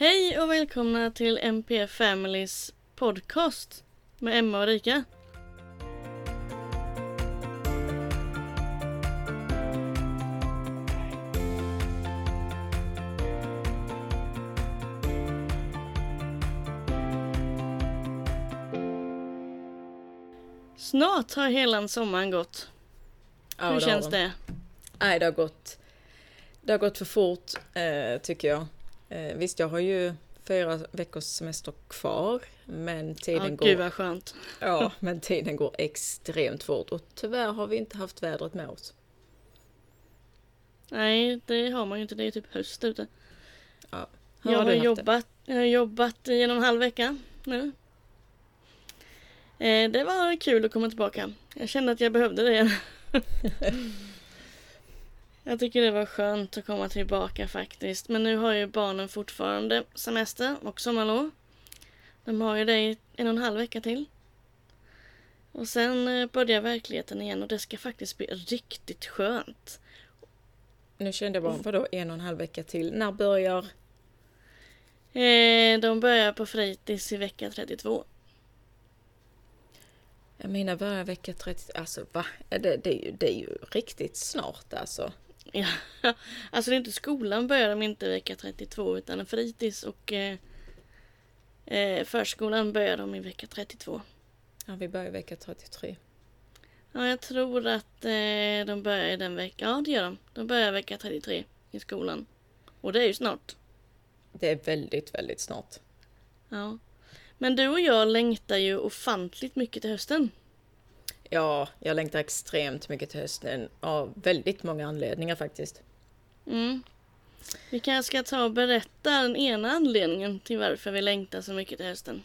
Hej och välkomna till MP Families podcast med Emma och Rika. Snart har hela sommaren gått. Ja, Hur har känns det? Nej, det har gått, det har gått för fort eh, tycker jag. Eh, visst, jag har ju fyra veckors semester kvar, men Ja, tiden, gud går, vad skönt. ja, men tiden går extremt fort och tyvärr har vi inte haft vädret med oss. Nej, det har man ju inte. Det är typ höst ute. Hur jag, har haft det? jobbat, jag har jobbat en halv vecka nu. Eh, det var kul att komma tillbaka. Jag kände att jag behövde det. jag tycker det var skönt att komma tillbaka faktiskt. Men nu har ju barnen fortfarande semester och sommarlov. De har ju det i en och en halv vecka till. Och sen eh, börjar verkligheten igen och det ska faktiskt bli riktigt skönt. Nu kände jag bara, vadå en och en halv vecka till? När börjar? Eh, de börjar på fritids i vecka 32. Jag menar börjar vecka 30, alltså va? Det, det, är ju, det är ju riktigt snart alltså. Ja, alltså det är inte skolan börjar de inte vecka 32 utan fritids och eh, eh, förskolan börjar de i vecka 32. Ja, vi börjar vecka 33. Ja, jag tror att eh, de börjar i den veckan. Ja, det gör de. De börjar vecka 33 i skolan. Och det är ju snart. Det är väldigt, väldigt snart. Ja. Men du och jag längtar ju ofantligt mycket till hösten. Ja, jag längtar extremt mycket till hösten av väldigt många anledningar faktiskt. Mm. Vi kanske ska ta och berätta den ena anledningen till varför vi längtar så mycket till hösten.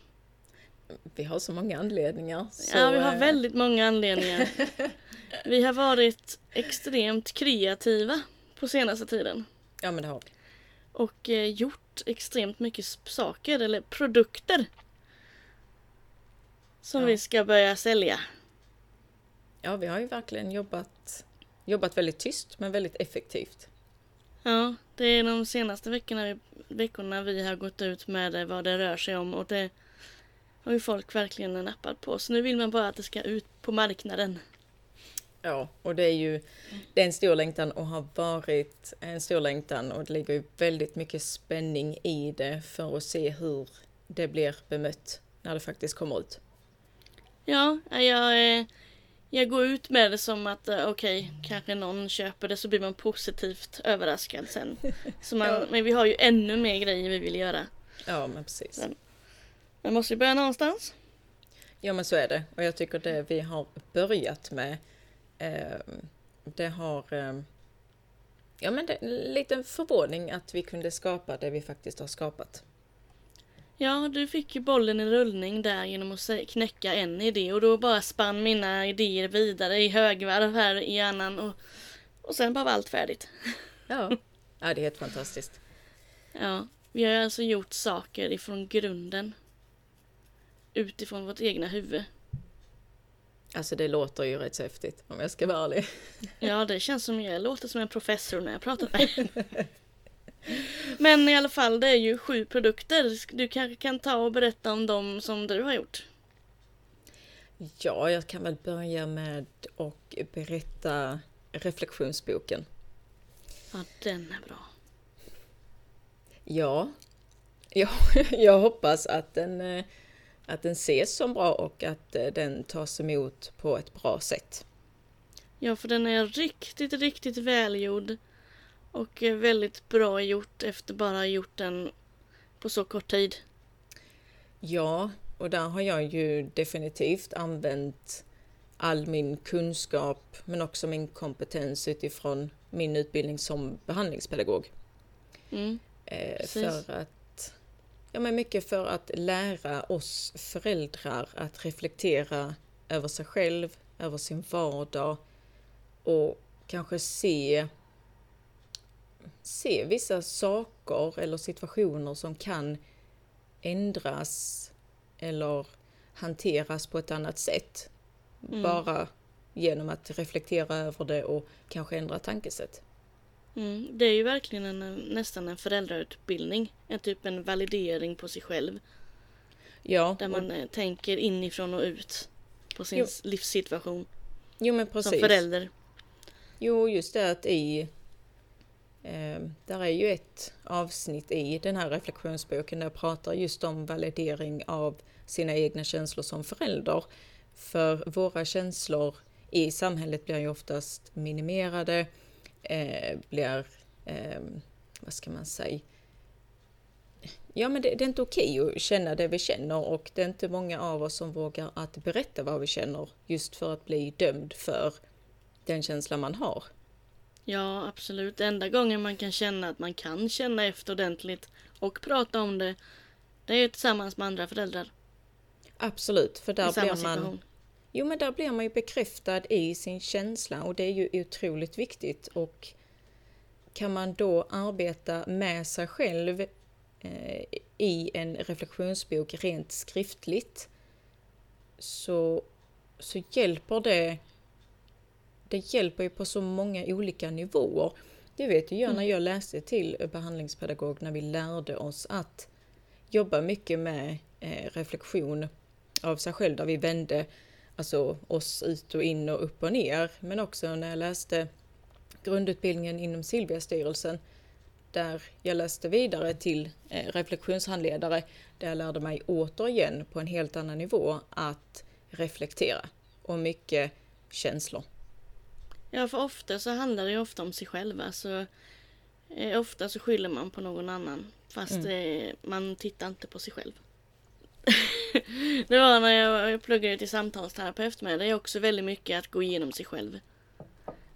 Vi har så många anledningar. Så, ja, vi har eh, väldigt många anledningar. vi har varit extremt kreativa på senaste tiden. Ja, men det har vi. Och eh, gjort extremt mycket saker, eller produkter. Som Ja. vi ska börja sälja. Ja, vi har ju verkligen jobbat, jobbat väldigt tyst men väldigt effektivt. Ja, det är de senaste veckorna, vi- veckorna vi har gått ut med eh, vad det rör sig om. Och det har ju folk verkligen nappat på. Så nu vill man bara att det ska ut på marknaden. Ja, och det är ju det är en stor längtan och har varit en stor längtan och det ligger ju väldigt mycket spänning i det för att se hur det blir bemött när det faktiskt kommer ut. Ja, jag, eh, jag går ut med det som att eh, okej, kanske någon köper det så blir man positivt överraskad sen. Så man, Ja. Men vi har ju ännu mer grejer vi vill göra. Ja, men precis. Men- Man måste ju börja någonstans. Ja, men så är det. Och jag tycker det vi har börjat med, eh, det har... Eh, ja, men det är en liten förvåning att vi kunde skapa det vi faktiskt har skapat. Ja, du fick ju bollen i rullning där genom att knäcka en idé och då bara spann mina idéer vidare i högvarv här i hjärnan och, och sen bara var allt färdigt. Ja. ja, det är helt fantastiskt. Ja, vi har alltså gjort saker ifrån grunden. Utifrån vårt egna huvud. Alltså det låter ju rätt så häftigt om jag ska vara ärlig. Ja, det känns som jag låter som en professor när jag pratar med Men i alla fall, det är ju sju produkter. Du kanske kan ta och berätta om dem som du har gjort. Ja, jag kan väl börja med att berätta reflektionsboken. Ja, den är bra. Ja, jag, jag hoppas att den, eh, att den ses som bra och att eh, den tas emot på ett bra sätt. Ja, för den är riktigt, riktigt välgjord. Och eh, väldigt bra gjort efter bara gjort den på så kort tid. Ja, och där har jag ju definitivt använt all min kunskap men också min kompetens utifrån min utbildning som behandlingspedagog. Mm. Eh, för att, ja men mycket för att lära oss föräldrar att reflektera över sig själv, över sin vardag och kanske se, se vissa saker eller situationer som kan ändras eller hanteras på ett annat sätt. Mm. Bara genom att reflektera över det och kanske ändra tankesätt. Mm, det är ju verkligen en, nästan en föräldrautbildning. En typ en validering på sig själv. Ja, Där man och... tänker inifrån och ut på sin jo. livssituation. Jo men precis. Som förälder. Jo just det att i eh, Ehm, där är ju ett avsnitt i den här reflektionsboken där jag pratar just om validering av sina egna känslor som förälder. För våra känslor i samhället blir ju oftast minimerade, eh, blir, eh, vad ska man säga, ja men det, det, är inte okej att känna det vi känner och det är inte många av oss som vågar att berätta vad vi känner just för att bli dömd för den känsla man har. Ja, absolut. Enda gången man kan känna att man kan känna efter ordentligt och prata om det, det är tillsammans med andra föräldrar. Absolut, för där blir man... Jo, men där blir man ju bekräftad i sin känsla och det är ju otroligt viktigt och kan man då arbeta med sig själv eh, i en reflektionsbok rent skriftligt så, så hjälper det det hjälper ju på så många olika nivåer. Det vet jag när mm. jag läste till behandlingspedagog när vi lärde oss att jobba mycket med eh, reflektion av sig själv där vi vände alltså oss ut och in och upp och ner. Men också när jag läste grundutbildningen inom Silviastyrelsen där jag läste vidare till eh, reflektionshandledare där jag lärde mig återigen på en helt annan nivå att reflektera och mycket känslor. Ja, för ofta så handlar det ju ofta om sig själva. Så, eh, ofta så skyller man på någon annan. Fast mm. eh, man tittar inte på sig själv. det var när jag, jag pluggade till samtalsterapeut med. Det är också väldigt mycket att gå igenom sig själv.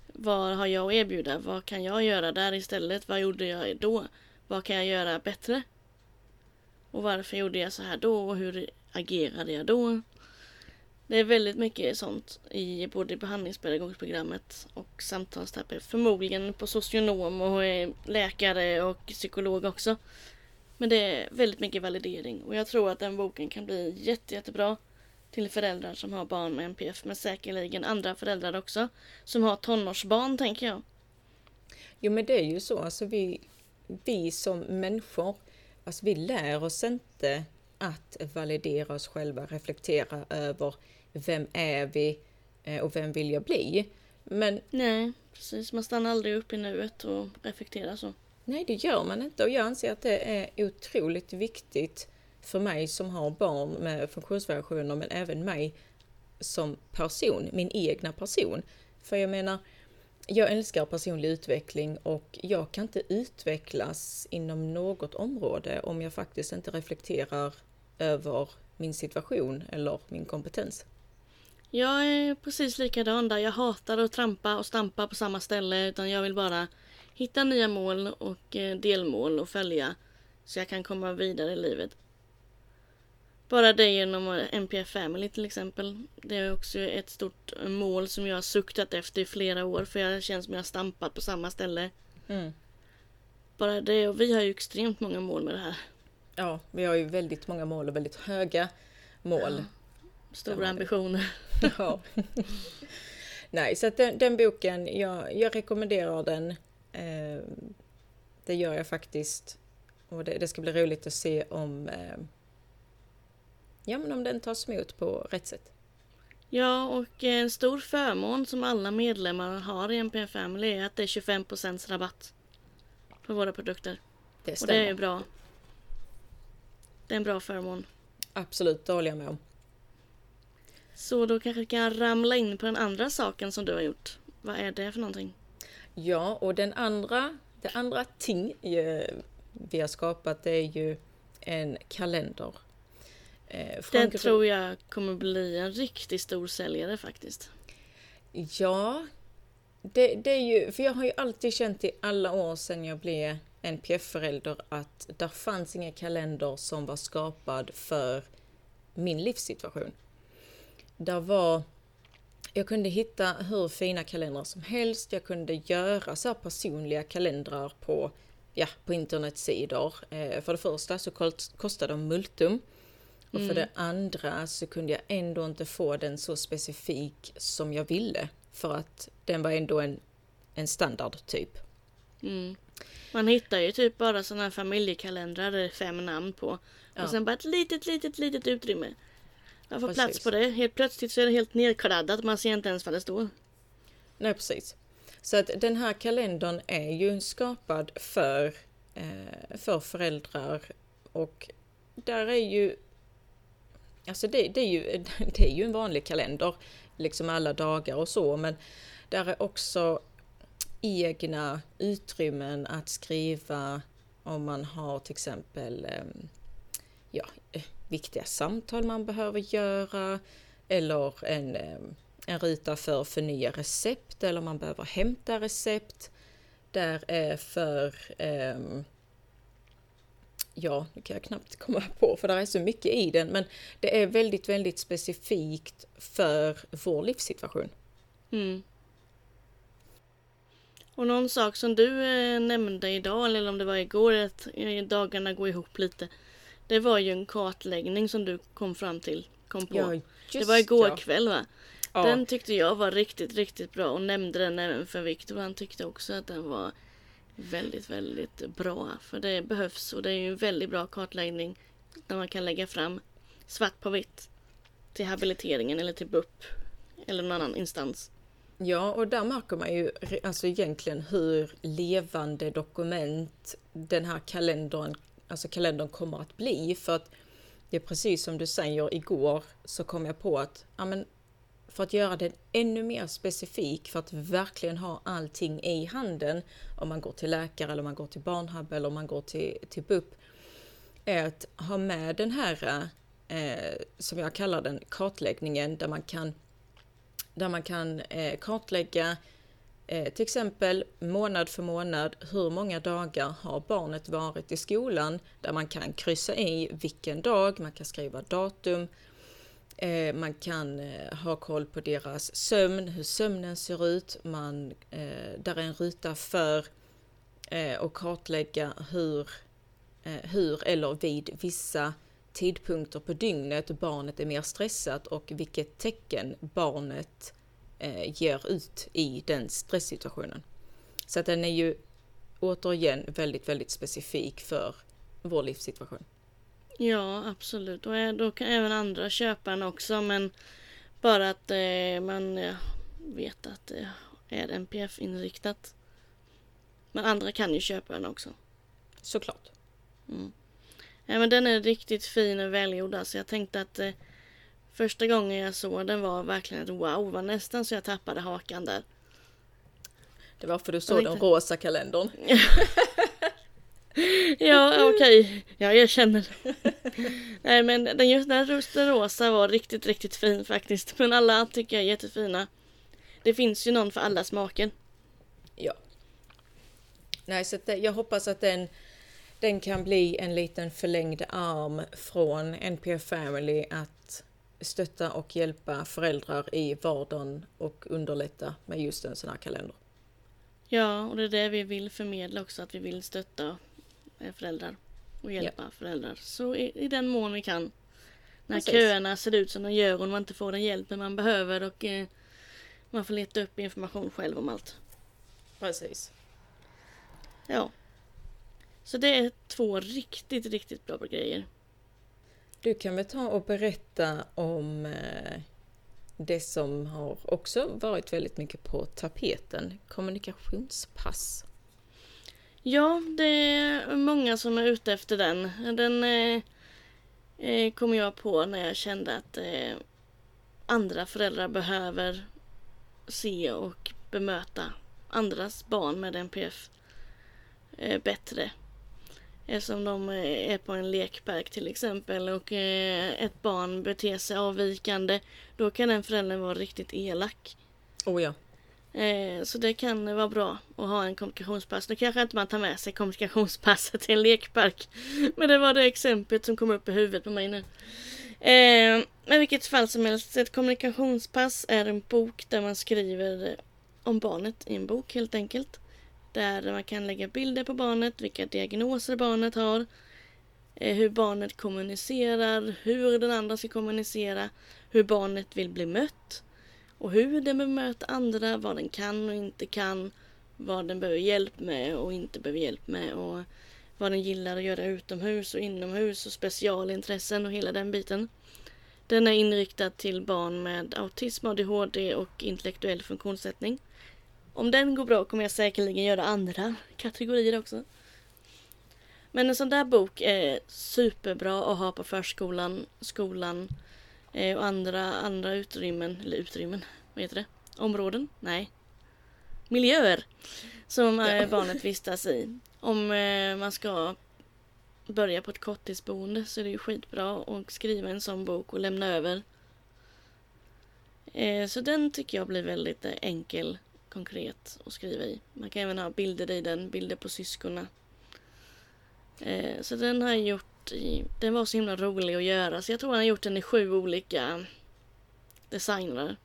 Vad har jag att erbjuda? Vad kan jag göra där istället? Vad gjorde jag då? Vad kan jag göra bättre? Och varför gjorde jag så här då? Och hur agerade jag då? Det är väldigt mycket sånt i både behandlingspedagogprogrammet och samtalsterapi. Förmodligen på socionom och eh, läkare och psykolog också. Men det är väldigt mycket validering och jag tror att den boken kan bli jätte, jättebra till föräldrar som har barn med NPF men säkerligen andra föräldrar också som har tonårsbarn tänker jag. Jo men det är ju så, alltså vi, vi som människor, alltså vi lär oss inte att validera oss själva, reflektera över vem är vi eh, och vem vill jag bli? Men... Nej, precis. Man stannar aldrig upp i nuet och reflekterar så. Nej, det gör man inte och jag anser att det är otroligt viktigt för mig som har barn med funktionsvariationer men även mig som person, min egna person. För jag menar, jag älskar personlig utveckling och jag kan inte utvecklas inom något område om jag faktiskt inte reflekterar över min situation eller min kompetens. Jag är precis likadan där. Jag hatar att trampa och stampa på samma ställe utan jag vill bara hitta nya mål och eh, delmål och följa så jag kan komma vidare i livet. Bara det genom MPF Family till exempel. Det är också ett stort mål som jag har suktat efter i flera år för jag känns som jag har stampat på samma ställe. Mm. Bara det och vi har ju extremt många mål med det här. Ja, vi har ju väldigt många mål och väldigt höga mål. Ja. Stora ambitioner. Ja. Nej, så att den, den boken, jag, jag, rekommenderar den. Eh, det gör jag faktiskt. Och det, det, ska bli roligt att se om, eh, ja, men om den tas emot på rätt sätt. Ja, och en stor förmån som alla medlemmar har i NPF Family är att det är 25% rabatt på våra produkter. Det stämmer. Och det är bra. Det är en bra förmån. Absolut, det håller jag med om. Så då kanske vi kan ramla in på den andra saken som du har gjort. Vad är det för någonting? Ja, och den andra, det andra ting eh, vi har skapat det är ju en kalender. Eh, det tror jag kommer bli en riktigt stor säljare faktiskt. Ja, det, det, är ju, för jag har ju alltid känt i alla år sedan jag blev NPF-förälder att där fanns ingen kalender som var skapad för min livssituation. Där var jag kunde hitta hur fina kalendrar som helst. Jag kunde göra så personliga kalendrar på, ja, på internetsidor. Eh, för det första så kostade de multum. Och för mm. det andra så kunde jag ändå inte få den så specifik som jag ville. För att den var ändå en, en standard typ. Mm. Man hittar ju typ bara sådana här familjekalendrar där det är fem namn på. Ja. Och sen bara ett litet, litet, litet utrymme. Man får Precis. plats på det. Helt plötsligt så är det helt nedkladdat. Man ser inte ens vad det står. Nej, precis. Så att den här kalendern är ju skapad för, eh, för föräldrar och där är ju Alltså det, det, är ju, det är ju en vanlig kalender, liksom alla dagar och så, men där är också egna utrymmen att skriva om man har till exempel eh, ja, viktiga samtal man behöver göra eller en, eh, en ruta för förnya recept eller man behöver hämta recept. Där är för um, Ja, nu kan jag knappt komma på för det är så mycket i den men det är väldigt, väldigt specifikt för vår livssituation. Mm. Och någon sak som du eh, nämnde idag, eller om det var igår, att eh, dagarna går ihop lite. Det var ju en kartläggning som du kom fram till, kom på. det just var igår ja. kväll va? Ja. Den tyckte jag var riktigt, riktigt bra och nämnde den även för Viktor. Han tyckte också att den var väldigt, väldigt bra. För det behövs och det är ju en väldigt bra kartläggning där man kan lägga fram svart på vitt till habiliteringen eller till BUP eller någon annan instans. Ja, och där märker man ju alltså egentligen hur levande dokument den här kalendern, alltså kalendern kommer att bli. För att det är precis som du säger igår så kom jag på att ja, men för att göra den ännu mer specifik, för att verkligen ha allting i handen, om man går till läkare eller om man går till barnhub eller om man går till, till BUP, är att ha med den här, eh, som jag kallar den, kartläggningen där man kan där man kan eh, kartlägga eh, till exempel månad för månad hur många dagar har barnet varit i skolan där man kan kryssa i vilken dag, man kan skriva datum, eh, man kan eh, ha koll på deras sömn, hur sömnen ser ut, man, eh, där är en ruta för eh, att kartlägga hur, eh, hur eller vid vissa tidpunkter på dygnet barnet är mer stressat och vilket tecken barnet eh, ger ut i den stresssituationen. Så att den är ju återigen väldigt, väldigt specifik för vår livssituation. Ja, absolut. Och eh, då kan även andra köpa den också men bara att eh, man eh, vet att det är NPF-inriktat. Men andra kan ju köpa den också. Såklart. Mm. Ja, men den är riktigt fin och välgjord. Alltså jag tänkte att eh, första gången jag såg den var verkligen ett wow. var nästan så jag tappade hakan där. Det var för du såg den rosa kalendern. Ja, okej. Jag erkänner. Nej, men den, just den, rosa var riktigt, riktigt fin faktiskt. Men alla tycker jag är jättefina. Det finns ju någon för alla smaker. Ja. Nej, så det, jag hoppas att den, den kan bli en liten förlängd arm från NPF Family att stötta och hjälpa föräldrar i vardagen och underlätta med just en sån här kalender. Ja, och det är det vi vill förmedla också. Att vi vill stötta eh, föräldrar och hjälpa föräldrar. Så i, i den mån vi kan. När Precis. köerna ser ut som de gör och man inte får den hjälpen man behöver och eh, man får leta upp information själv om allt. Precis. Ja. Så det är två riktigt, riktigt bra grejer. Du kan väl ta och berätta om eh, det som har också varit väldigt mycket på tapeten, kommunikationspass. Ja, det är många som är ute efter den. Den eh, eh kom jag på när jag kände att eh, andra föräldrar behöver se och bemöta andras barn med NPF eh, bättre. Eftersom de eh, är på en lekpark till exempel och eh, ett barn beter sig avvikande då kan den föräldern vara riktigt elak. Oh ja. Eh, så det kan vara bra att ha en kommunikationspass. Nu kanske inte man tar med sig kommunikationspasset till en lekpark. Men det var det exemplet som kom upp i huvudet på mig nu. Men vilket fall som helst, ett kommunikationspass är en bok där man skriver om barnet i en bok helt enkelt. Där man kan lägga bilder på barnet, vilka diagnoser barnet har, eh, hur barnet kommunicerar, hur den andra ska kommunicera, hur barnet vill bli mött och hur den bemöter andra, vad den kan och inte kan vad den behöver hjälp med och inte behöver hjälp med och vad den gillar att göra utomhus och inomhus och specialintressen och hela den biten. Den är inriktad till barn med autism, ADHD och intellektuell funktionssättning. Om den går bra kommer jag säkerligen göra andra kategorier också. Men en sån där bok är superbra att ha på förskolan, skolan eh, och andra, andra utrymmen, eller utrymmen, vad heter det? Områden? Nej. Miljöer som ja. barnet vistas i. Om eh, man ska börja på ett korttidsboende så är det ju skitbra att skriva en sån bok och lämna över. Eh, så den tycker jag blir väldigt enkel, konkret att skriva i. Man kan även ha bilder i den, bilder på syskonen Eh, så den har jag gjort i, den var så himla rolig att göra så jag tror han har gjort den i sju olika designer.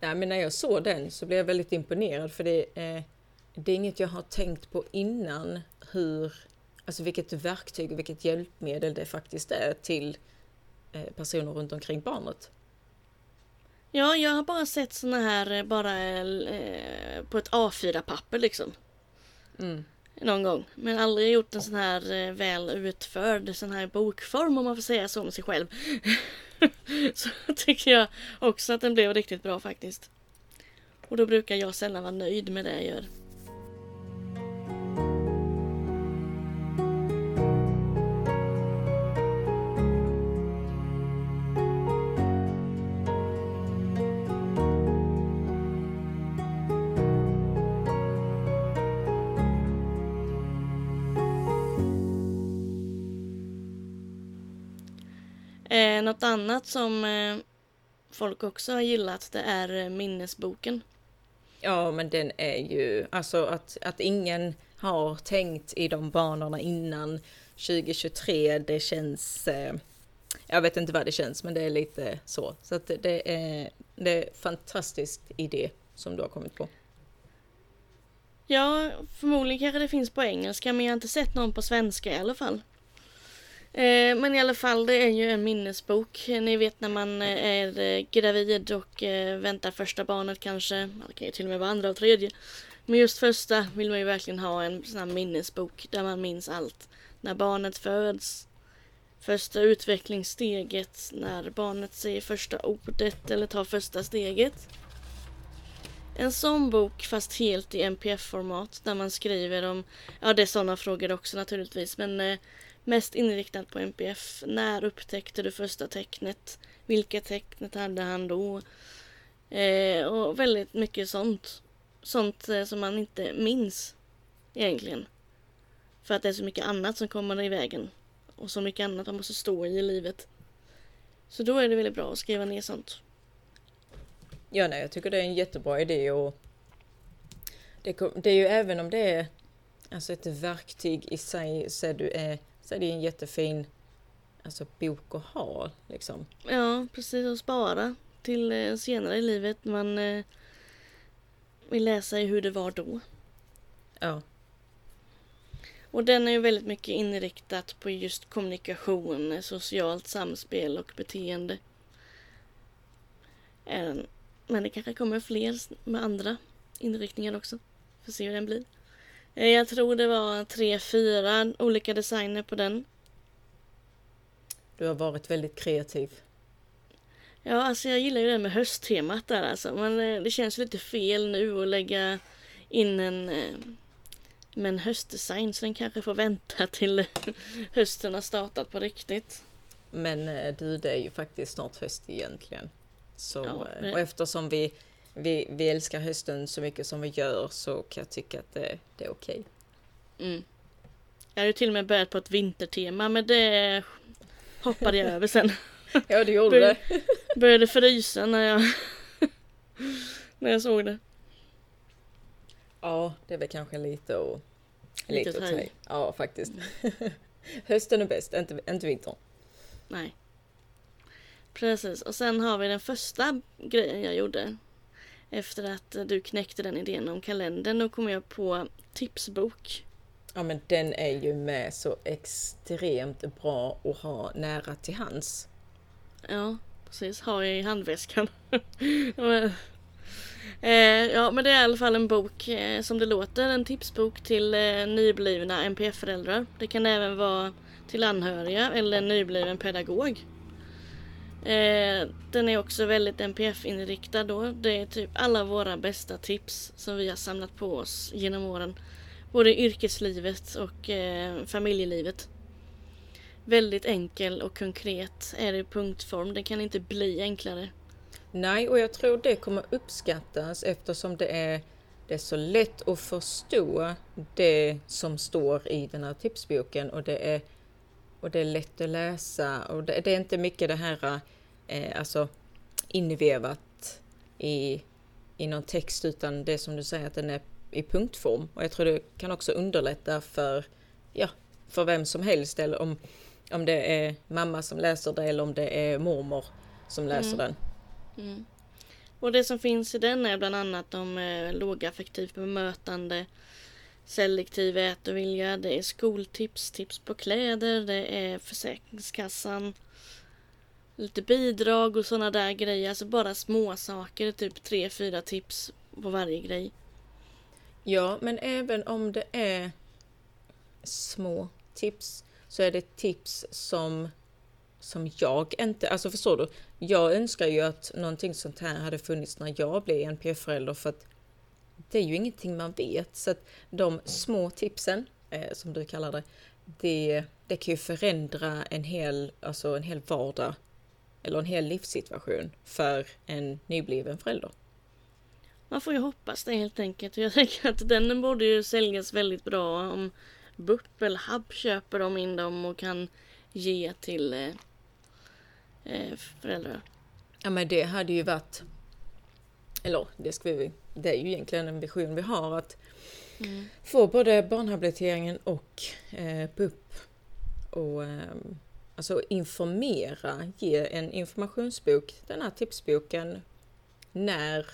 Nej men när jag såg den så blev jag väldigt imponerad för det, eh, det är inget jag har tänkt på innan hur, alltså vilket verktyg och vilket hjälpmedel det faktiskt är till eh, personer runt omkring barnet. Ja, jag har bara sett såna här eh, bara eh, på ett A4-papper liksom. Mm någon gång. Men aldrig gjort en sån här eh, väl utförd sån här bokform om man får säga så om sig själv. så tycker jag också att den blev riktigt bra faktiskt. Och då brukar jag sällan vara nöjd med det jag gör. Något annat som eh, folk också har gillat det är eh, minnesboken. Ja, men den är ju, alltså att, att ingen har tänkt i de banorna innan 2023, det känns, eh, jag vet inte vad det känns, men det är lite så. Så att det är, det är en fantastisk idé som du har kommit på. Ja, förmodligen kanske det finns på engelska, men jag har inte sett någon på svenska i alla fall. Eh, men i alla fall, det är ju en minnesbok. Ni vet när man eh, är eh, gravid och eh, väntar första barnet kanske. Det kan ju till och med vara andra och tredje. Men just första vill man ju verkligen ha en sån här minnesbok där man minns allt. När barnet föds, första utvecklingssteget, när barnet säger första ordet eller tar första steget. En sån bok fast helt i NPF-format där man skriver om, ja det är sådana frågor också naturligtvis, men Mest inriktad på NPF. När upptäckte du första tecknet? Vilka tecknet hade han då? Eh, och väldigt mycket sånt. Sånt eh, som man inte minns egentligen. För att det är så mycket annat som kommer i vägen. Och så mycket annat man måste stå i i livet. Så då är det väldigt bra att skriva ner sånt. Ja, nej, jag tycker det är en jättebra idé och det, det är ju även om det är alltså ett verktyg i sig så är du är så är det en jättefin alltså, bok att ha. Liksom. Ja, precis. Att spara till eh, senare i livet. Man eh, vill läsa i hur det var då. Ja. Och den är ju väldigt mycket inriktat på just kommunikation, socialt samspel och beteende. Men det kanske kommer fler med andra inriktningar också. Får se hur den blir. Eh, jag tror det var tre, fyra olika designer på den. Du har varit väldigt kreativ. Ja, alltså jag gillar ju det med hösttemat där alltså. Men eh, det känns lite fel nu att lägga in en eh, en höstdesign så den kanske får vänta till hösten har startat på riktigt. Men du, det är ju faktiskt snart höst egentligen. Så, ja, men... Och eftersom vi vi, vi älskar hösten så mycket som vi gör så kan jag tycka att det, det är okej. Okay. Mm. Jag ju till och med börjat på ett vintertema men det hoppade jag över sen. ja du gjorde det. började frysa när jag, när jag såg det. Ja, det är väl kanske lite och lite, lite Ja, faktiskt. Mm. Hösten är bäst, inte, inte vintern. Nej. Precis, och sen har vi den första grejen jag gjorde efter att du knäckte den idén om kalendern, då kom jag på tipsbok. Ja men den är ju med så extremt bra att ha nära till hands. Ja, precis. Ha i handväskan. Eh, ja, men det är i alla fall en bok eh, som det låter, en tipsbok till eh, nyblivna NPF-föräldrar. Det kan även vara till anhöriga eller en nybliven pedagog. Eh, den är också väldigt NPF-inriktad då. Det är typ alla våra bästa tips som vi har samlat på oss genom åren. Både i yrkeslivet och eh, familjelivet. Väldigt enkel och konkret är det i punktform. Det kan inte bli enklare. Nej, och jag tror det kommer uppskattas eftersom det är, det är så lätt att förstå det som står i den här tipsboken och det är, och det är lätt att läsa och det, det är inte mycket det här eh, alltså invevat i, i någon text utan det som du säger att den är i punktform och jag tror det kan också underlätta för, ja, för vem som helst eller om, om det är mamma som läser det eller om det är mormor som läser mm. den. Mm. Och det som finns i den är bland annat om eh, lågaffektivt bemötande, selektiv ätovilja, det är skoltips, tips på kläder, det är Försäkringskassan, lite bidrag och sådana där grejer. Alltså bara små saker, typ tre, fyra tips på varje grej. Ja, men även om det är små tips så är det tips som som jag inte, alltså förstår du? Jag önskar ju att någonting sånt här hade funnits när jag blev NPF-förälder för att det är ju ingenting man vet. Så att de små tipsen, eh, som du kallar det, det, det kan ju förändra en hel, alltså en hel vardag eller en hel livssituation för en nybliven förälder. Man får ju hoppas det helt enkelt. Jag tänker att den borde ju säljas väldigt bra om BUP eller HUB köper de in dem och kan ge till eh, eh, föräldrar. Ja men det hade ju varit, eller det ska vi, det är ju egentligen en vision vi har att mm. få både barnhabiliteringen och eh, BUP och eh, alltså informera, ge en informationsbok, den här tipsboken, när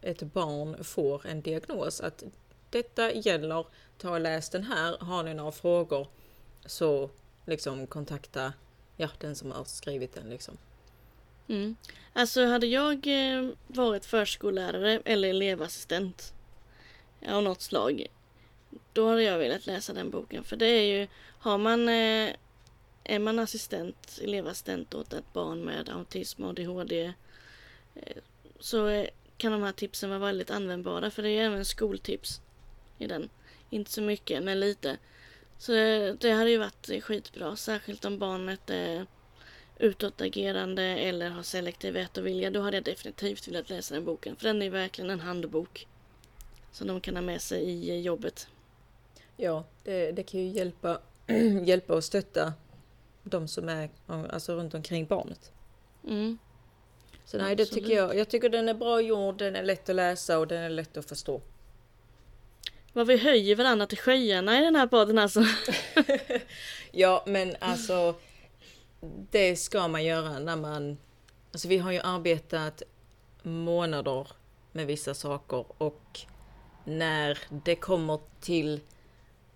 ett barn får en diagnos. Att detta gäller, ta och läs den här, har ni några frågor så liksom kontakta ja, den som har skrivit den liksom. Mm. Alltså hade jag eh, varit förskollärare eller elevassistent av något slag då hade jag velat läsa den boken för det är ju har man eh, är man assistent, elevassistent åt ett barn med autism och ADHD eh, så kan de här tipsen vara väldigt användbara för det är ju även skoltips i den. Inte så mycket men lite. Så det, det hade ju varit skitbra, särskilt om barnet är utåtagerande eller har selektiv ätovilja. Då hade jag definitivt velat läsa den boken, för den är verkligen en handbok som de kan ha med sig i jobbet. Ja, det, det kan ju hjälpa, hjälpa och stötta de som är alltså, runt omkring barnet. Mm. Så nej, det tycker jag. Jag tycker den är bra gjord, den är lätt att läsa och den är lätt att förstå. Vad vi höjer varandra till skyarna i den här podden alltså. ja, men alltså det ska man göra när man... Alltså vi har ju arbetat månader med vissa saker och när det kommer till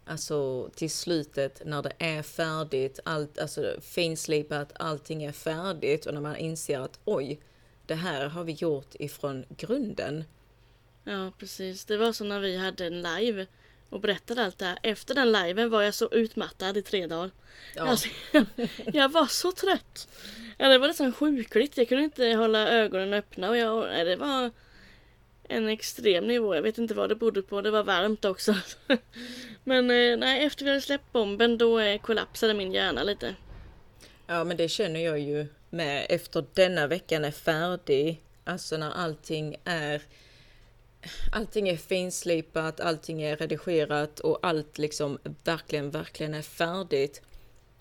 Alltså till slutet när det är färdigt, allt, alltså finslipat, allting är färdigt och när man inser att oj, det här har vi gjort ifrån grunden. Ja, precis. Det var så när vi hade en live och berättade allt det här. Efter den liven var jag så utmattad i tre dagar. Ja. Alltså, jag, jag, var så trött. Ja, det var nästan sjukligt. Jag kunde inte hålla ögonen öppna och jag, det var en extrem nivå. Jag vet inte vad det berodde på. Det var varmt också. Men eh, nej, efter vi hade släppt bomben då eh, kollapsade min hjärna lite. Ja, men det känner jag ju med efter denna veckan är färdig. Alltså när allting är allting är finslipat, allting är redigerat och allt liksom verkligen, verkligen är färdigt.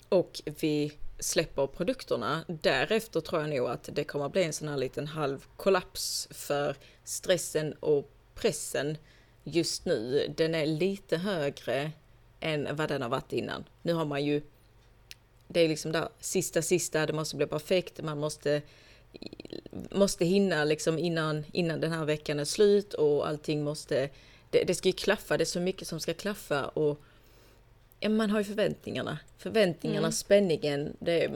Och vi släpper produkterna. Därefter tror jag nog att det kommer bli en sån här liten halv kollaps för stressen och pressen just nu. Den är lite högre än vad den har varit innan. Nu har man ju det är liksom där sista, sista, det måste bli perfekt, man måste måste hinna liksom innan, innan den här veckan är slut och allting måste... Det, det ska ju klaffa, det är så mycket som ska klaffa och ja, man har ju förväntningarna. Förväntningarna, Mm. spänningen. Det,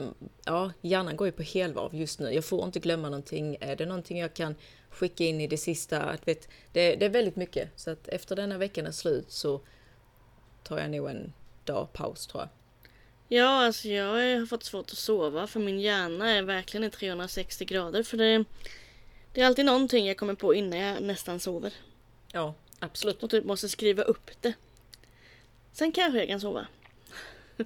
ja, hjärnan går ju på helvarv just nu. Jag får inte glömma någonting. Är det någonting jag kan skicka in i det sista? Att, vet, det, det är väldigt mycket. Så att efter denna veckan är slut så tar jag nog en dag paus tror jag. Ja, alltså jag har fått svårt att sova för min hjärna är verkligen i 360 grader. För det, det är alltid någonting jag kommer på innan jag nästan sover. Ja, absolut. Och typ måste skriva upp det. Sen kanske jag kan sova.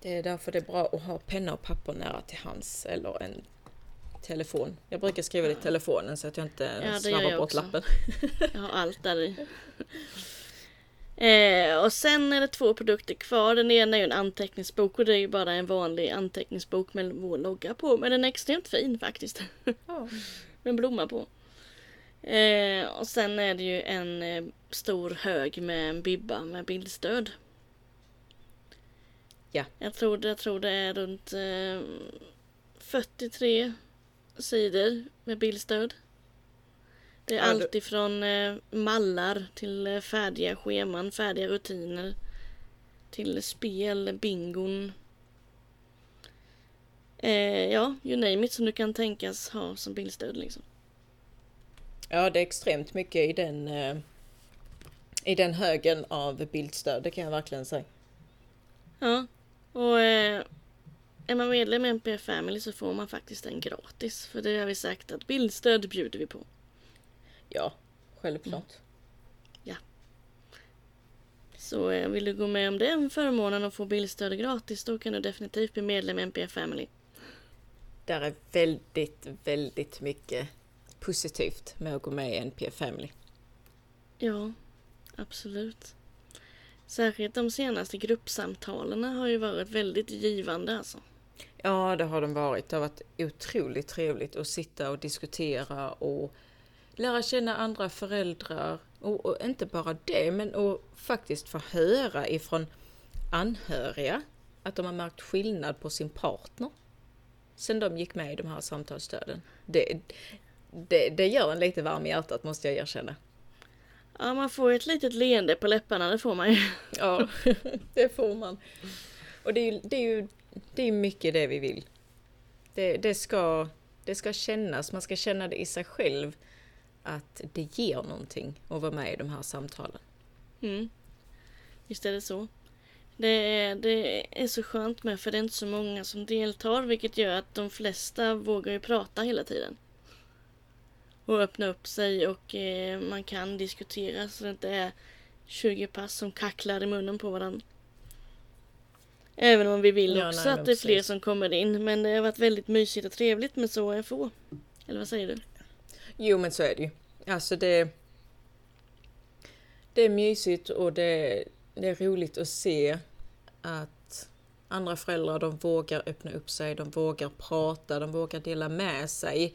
Det är därför det är bra att ha penna och papper nära till hands eller en telefon. Jag brukar skriva det i telefonen så att jag inte Ja, jag bort också. lappen. Jag har allt där i. Eh, och sen är det två produkter kvar. Den ena är ju en anteckningsbok och det är ju bara en vanlig anteckningsbok med vår logga på. Men den är extremt fin faktiskt. Ja. med en blomma på. Eh, och sen är det ju en eh, stor hög med en bibba med bildstöd. Ja. Jag tror, jag tror det är runt eh, 43 sidor med bildstöd. Det är Ja, allt ifrån eh, mallar till eh, färdiga scheman, färdiga rutiner. Till spel, bingon. Eh, ja, you name it som du kan tänkas ha som bildstöd liksom. Ja, det är extremt mycket i den, eh, i den högen av bildstöd, det kan jag verkligen säga. Ja, och eh, är man medlem i NPF Family så får man faktiskt den gratis. För det har vi sagt att bildstöd bjuder vi på. Ja, självklart. Så eh, vill du gå med om den förmånen och få bildstöd gratis då kan du definitivt bli medlem i NPF Family. Där är väldigt, väldigt mycket positivt med att gå med i NPF Family. Ja, absolut. Särskilt de senaste gruppsamtalen har ju varit väldigt givande alltså. Ja, det har de varit. Det har varit otroligt trevligt att sitta och diskutera och lära känna andra föräldrar. Och, och inte bara det, men att faktiskt få höra ifrån anhöriga att de har märkt skillnad på sin partner sen de gick med i de här samtalsstöden. Det, det, det gör en lite varm i hjärtat måste jag erkänna. Ja, man får ett litet leende på läpparna, det får man ju. Ja, det får man. Och det är ju, det är ju det är mycket det vi vill. Det, det, ska, det ska kännas, man ska känna det i sig själv att det ger någonting att vara med i de här samtalen. Mm. Visst är det så. Det är, det är så skönt med för det är inte så många som deltar vilket gör att de flesta vågar ju prata hela tiden. Och öppna upp sig och eh, man kan diskutera så det inte är 20 pass som kacklar i munnen på varandra. Även om vi vill Ja, också nej, att det är fler som kommer in men det har varit väldigt mysigt och trevligt med så få. Eller vad säger du? Jo men så är det ju. Alltså det... Det är mysigt och det, det är roligt att se att andra föräldrar de vågar öppna upp sig, de vågar prata, de vågar dela med sig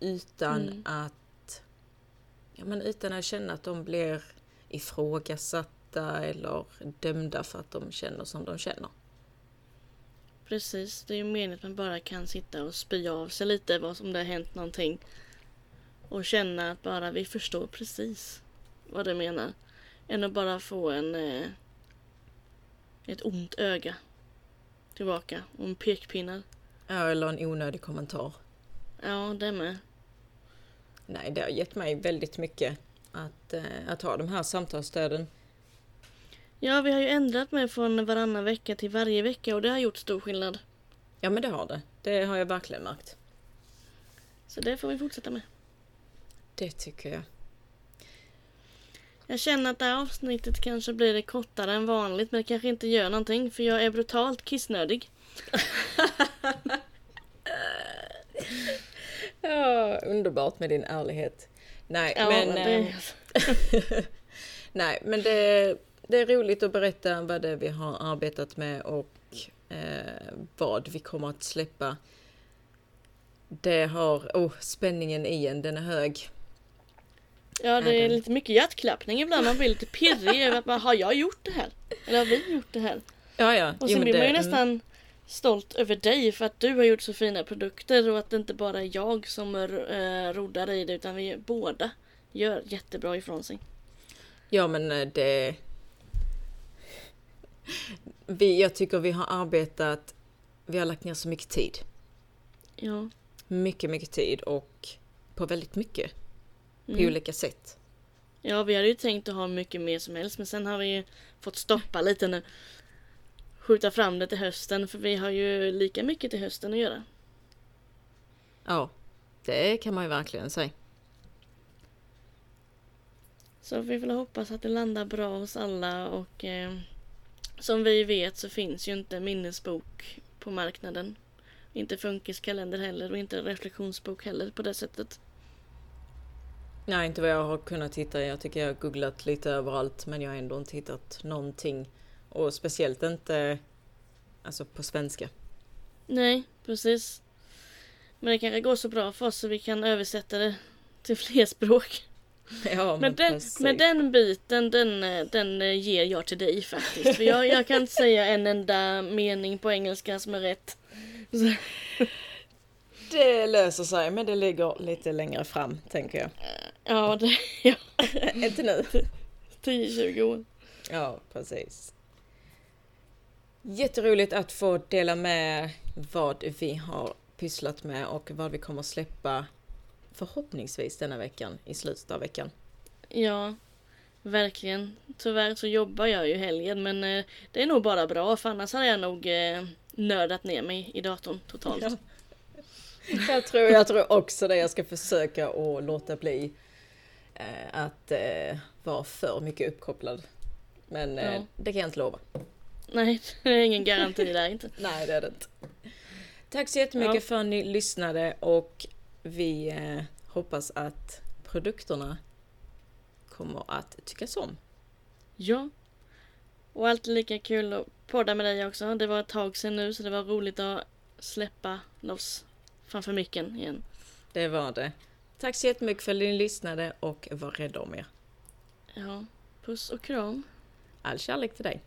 utan Mm. att ja, men utan att känna att de blir ifrågasatta eller dömda för att de känner som de känner. Precis, det är ju meningen att man bara kan sitta och spy av sig lite vad som det har hänt någonting. Och känna att bara vi förstår precis vad du menar. Än att bara få en eh, ett ont öga tillbaka och en pekpinnar. Ja, eller en onödig kommentar. Ja, det med. Nej, det har gett mig väldigt mycket att, eh, att ha de här samtalsstöden. Ja, vi har ju ändrat mig från varannan vecka till varje vecka och det har gjort stor skillnad. Ja men det har det. Det har jag verkligen märkt. Så det får vi fortsätta med. Det tycker jag. Jag känner att det här avsnittet kanske blir det kortare än vanligt men det kanske inte gör någonting för jag är brutalt kissnödig. Ja, underbart med din ärlighet. Nej, Ja, men, det... eh, nej, men det, det är roligt att berätta vad det är vi har arbetat med och eh, vad vi kommer att släppa. Det har, oh, spänningen i en, den är hög. Ja, det är lite mycket hjärtklappning ibland. Man blir lite pirrig över att man, har jag gjort det här? Eller har vi gjort det här? Ja, ja. Och Jo, sen men blir man ju det- nästan stolt över dig för att du har gjort så fina produkter och att det inte bara är jag som uh, roddar i det utan vi båda gör jättebra ifrån sig. Ja men eh, det... Vi, jag tycker vi har arbetat, vi har lagt ner så mycket tid. Ja. Mycket, mycket tid och på väldigt mycket. På Mm. olika sätt. Ja, vi hade ju tänkt att ha mycket mer som helst men sen har vi ju fått stoppa lite nu. Skjuta fram det till hösten för vi har ju lika mycket till hösten att göra. Ja, det kan man ju verkligen säga. Så vi får hoppas att det landar bra hos alla och eh, som vi vet så finns ju inte minnesbok på marknaden. Inte funkiskalender heller och inte reflektionsbok heller på det sättet. Nej, inte vad jag har kunnat hitta. Jag tycker jag har googlat lite överallt men jag har ändå inte hittat någonting. Och speciellt inte alltså på svenska. Nej, precis. Men det kanske går så bra för oss så vi kan översätta det till fler språk. Ja, Men den, precis. men den biten den, den eh, ger jag till dig faktiskt. För jag, jag kan inte säga en enda mening på engelska som är rätt. Så, Det löser sig, men det ligger lite längre fram, tänker jag. Ja, det, ja, inte nu. 10-20 år. Ja, precis. Jätteroligt att få dela med vad vi har pysslat med och vad vi kommer släppa förhoppningsvis denna veckan, i slutet av veckan. Ja, verkligen. Tyvärr så jobbar jag ju helgen men eh, det är nog bara bra för annars hade jag nog eh, nördat ner mig i datorn totalt. Ja. Jag tror, jag tror också det. Jag ska försöka att låta bli att eh, vara för mycket uppkopplad. Men eh, Ja. det kan jag inte lova. Nej, det är ingen garanti där inte. Nej, det är det inte. Tack så jättemycket Ja. för att ni lyssnade och vi eh, hoppas att produkterna kommer att tyckas om. Ja. Och alltid lika kul att podda med dig också. Det var ett tag sedan nu så det var roligt att släppa loss framför micken igen. Det var det. Tack så jättemycket för att ni lyssnade och var rädda om er. Ja, puss och kram. All kärlek till dig.